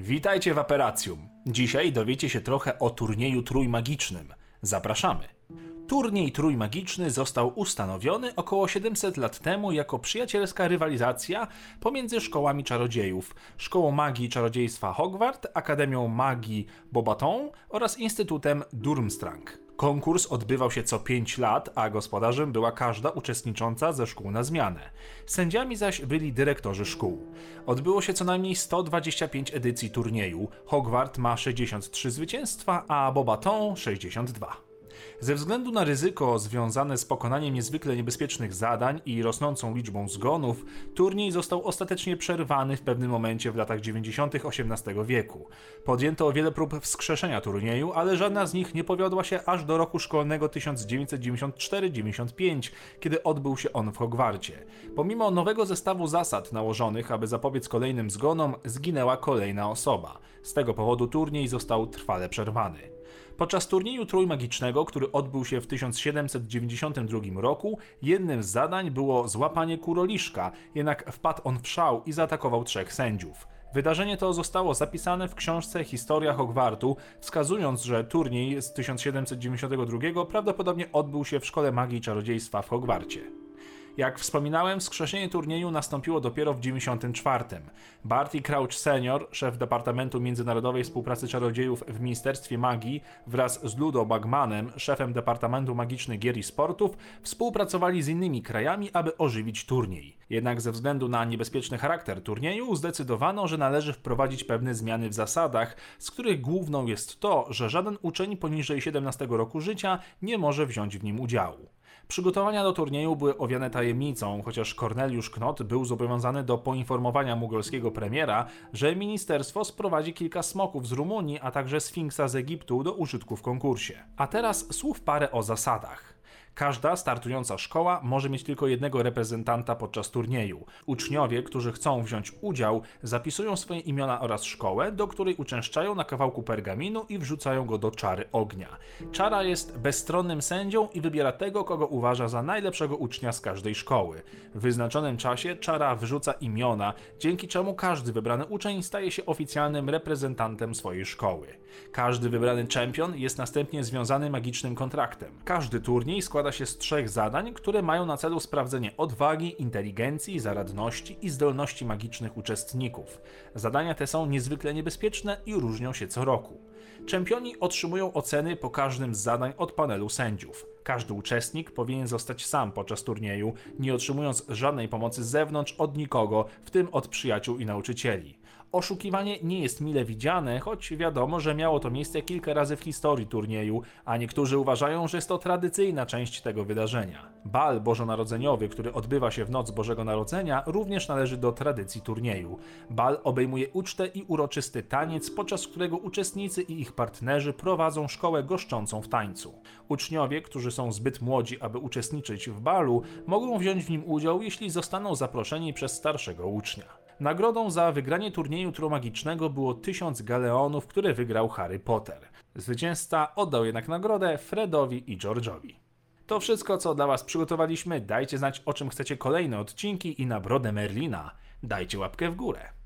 Witajcie w Aperacjum. Dzisiaj dowiecie się trochę o turnieju trójmagicznym. Zapraszamy. Turniej trójmagiczny został ustanowiony około 700 lat temu jako przyjacielska rywalizacja pomiędzy szkołami czarodziejów, Szkołą Magii i Czarodziejstwa Hogwart, Akademią Magii Beauxbaton oraz Instytutem Durmstrang. Konkurs odbywał się co 5 lat, a gospodarzem była każda uczestnicząca ze szkół na zmianę. Sędziami zaś byli dyrektorzy szkół. Odbyło się co najmniej 125 edycji turnieju. Hogwart ma 63 zwycięstwa, a Beauxbaton 62. Ze względu na ryzyko związane z pokonaniem niezwykle niebezpiecznych zadań i rosnącą liczbą zgonów, turniej został ostatecznie przerwany w pewnym momencie w latach 90. XVIII wieku. Podjęto wiele prób wskrzeszenia turnieju, ale żadna z nich nie powiodła się aż do roku szkolnego 1994-95, kiedy odbył się on w Hogwarcie. Pomimo nowego zestawu zasad nałożonych, aby zapobiec kolejnym zgonom, zginęła kolejna osoba. Z tego powodu turniej został trwale przerwany. Podczas turnieju trójmagicznego, który odbył się w 1792 roku, jednym z zadań było złapanie kuroliszka, jednak wpadł on w szał i zaatakował trzech sędziów. Wydarzenie to zostało zapisane w książce Historia Hogwartu, wskazując, że turniej z 1792 prawdopodobnie odbył się w Szkole Magii i Czarodziejstwa w Hogwarcie. Jak wspominałem, wskrzeszenie turnieju nastąpiło dopiero w 94. Barty Crouch Senior, szef Departamentu Międzynarodowej Współpracy Czarodziejów w Ministerstwie Magii, wraz z Ludo Bagmanem, szefem Departamentu Magicznych Gier i Sportów, współpracowali z innymi krajami, aby ożywić turniej. Jednak ze względu na niebezpieczny charakter turnieju zdecydowano, że należy wprowadzić pewne zmiany w zasadach, z których główną jest to, że żaden uczeń poniżej 17 roku życia nie może wziąć w nim udziału. Przygotowania do turnieju były owiane tajemnicą, chociaż Corneliusz Knot był zobowiązany do poinformowania mugolskiego premiera, że ministerstwo sprowadzi kilka smoków z Rumunii, a także Sfinksa z Egiptu do użytku w konkursie. A teraz słów parę o zasadach. Każda startująca szkoła może mieć tylko jednego reprezentanta podczas turnieju. Uczniowie, którzy chcą wziąć udział, zapisują swoje imiona oraz szkołę, do której uczęszczają na kawałku pergaminu i wrzucają go do czary ognia. Czara jest bezstronnym sędzią i wybiera tego, kogo uważa za najlepszego ucznia z każdej szkoły. W wyznaczonym czasie czara wrzuca imiona, dzięki czemu każdy wybrany uczeń staje się oficjalnym reprezentantem swojej szkoły. Każdy wybrany czempion jest następnie związany magicznym kontraktem. Każdy turniej składa się z trzech zadań, które mają na celu sprawdzenie odwagi, inteligencji, zaradności i zdolności magicznych uczestników. Zadania te są niezwykle niebezpieczne i różnią się co roku. Czempioni otrzymują oceny po każdym z zadań od panelu sędziów. Każdy uczestnik powinien zostać sam podczas turnieju, nie otrzymując żadnej pomocy z zewnątrz od nikogo, w tym od przyjaciół i nauczycieli. Oszukiwanie nie jest mile widziane, choć wiadomo, że miało to miejsce kilka razy w historii turnieju, a niektórzy uważają, że jest to tradycyjna część tego wydarzenia. Bal bożonarodzeniowy, który odbywa się w noc Bożego Narodzenia, również należy do tradycji turnieju. Bal obejmuje ucztę i uroczysty taniec, podczas którego uczestnicy i ich partnerzy prowadzą szkołę goszczącą w tańcu. Uczniowie, którzy są zbyt młodzi, aby uczestniczyć w balu, mogą wziąć w nim udział, jeśli zostaną zaproszeni przez starszego ucznia. Nagrodą za wygranie turnieju tromagicznego było tysiąc galeonów, które wygrał Harry Potter. Zwycięzca oddał jednak nagrodę Fredowi i George'owi. To wszystko, co dla Was przygotowaliśmy. Dajcie znać, o czym chcecie kolejne odcinki i na brodę Merlina dajcie łapkę w górę.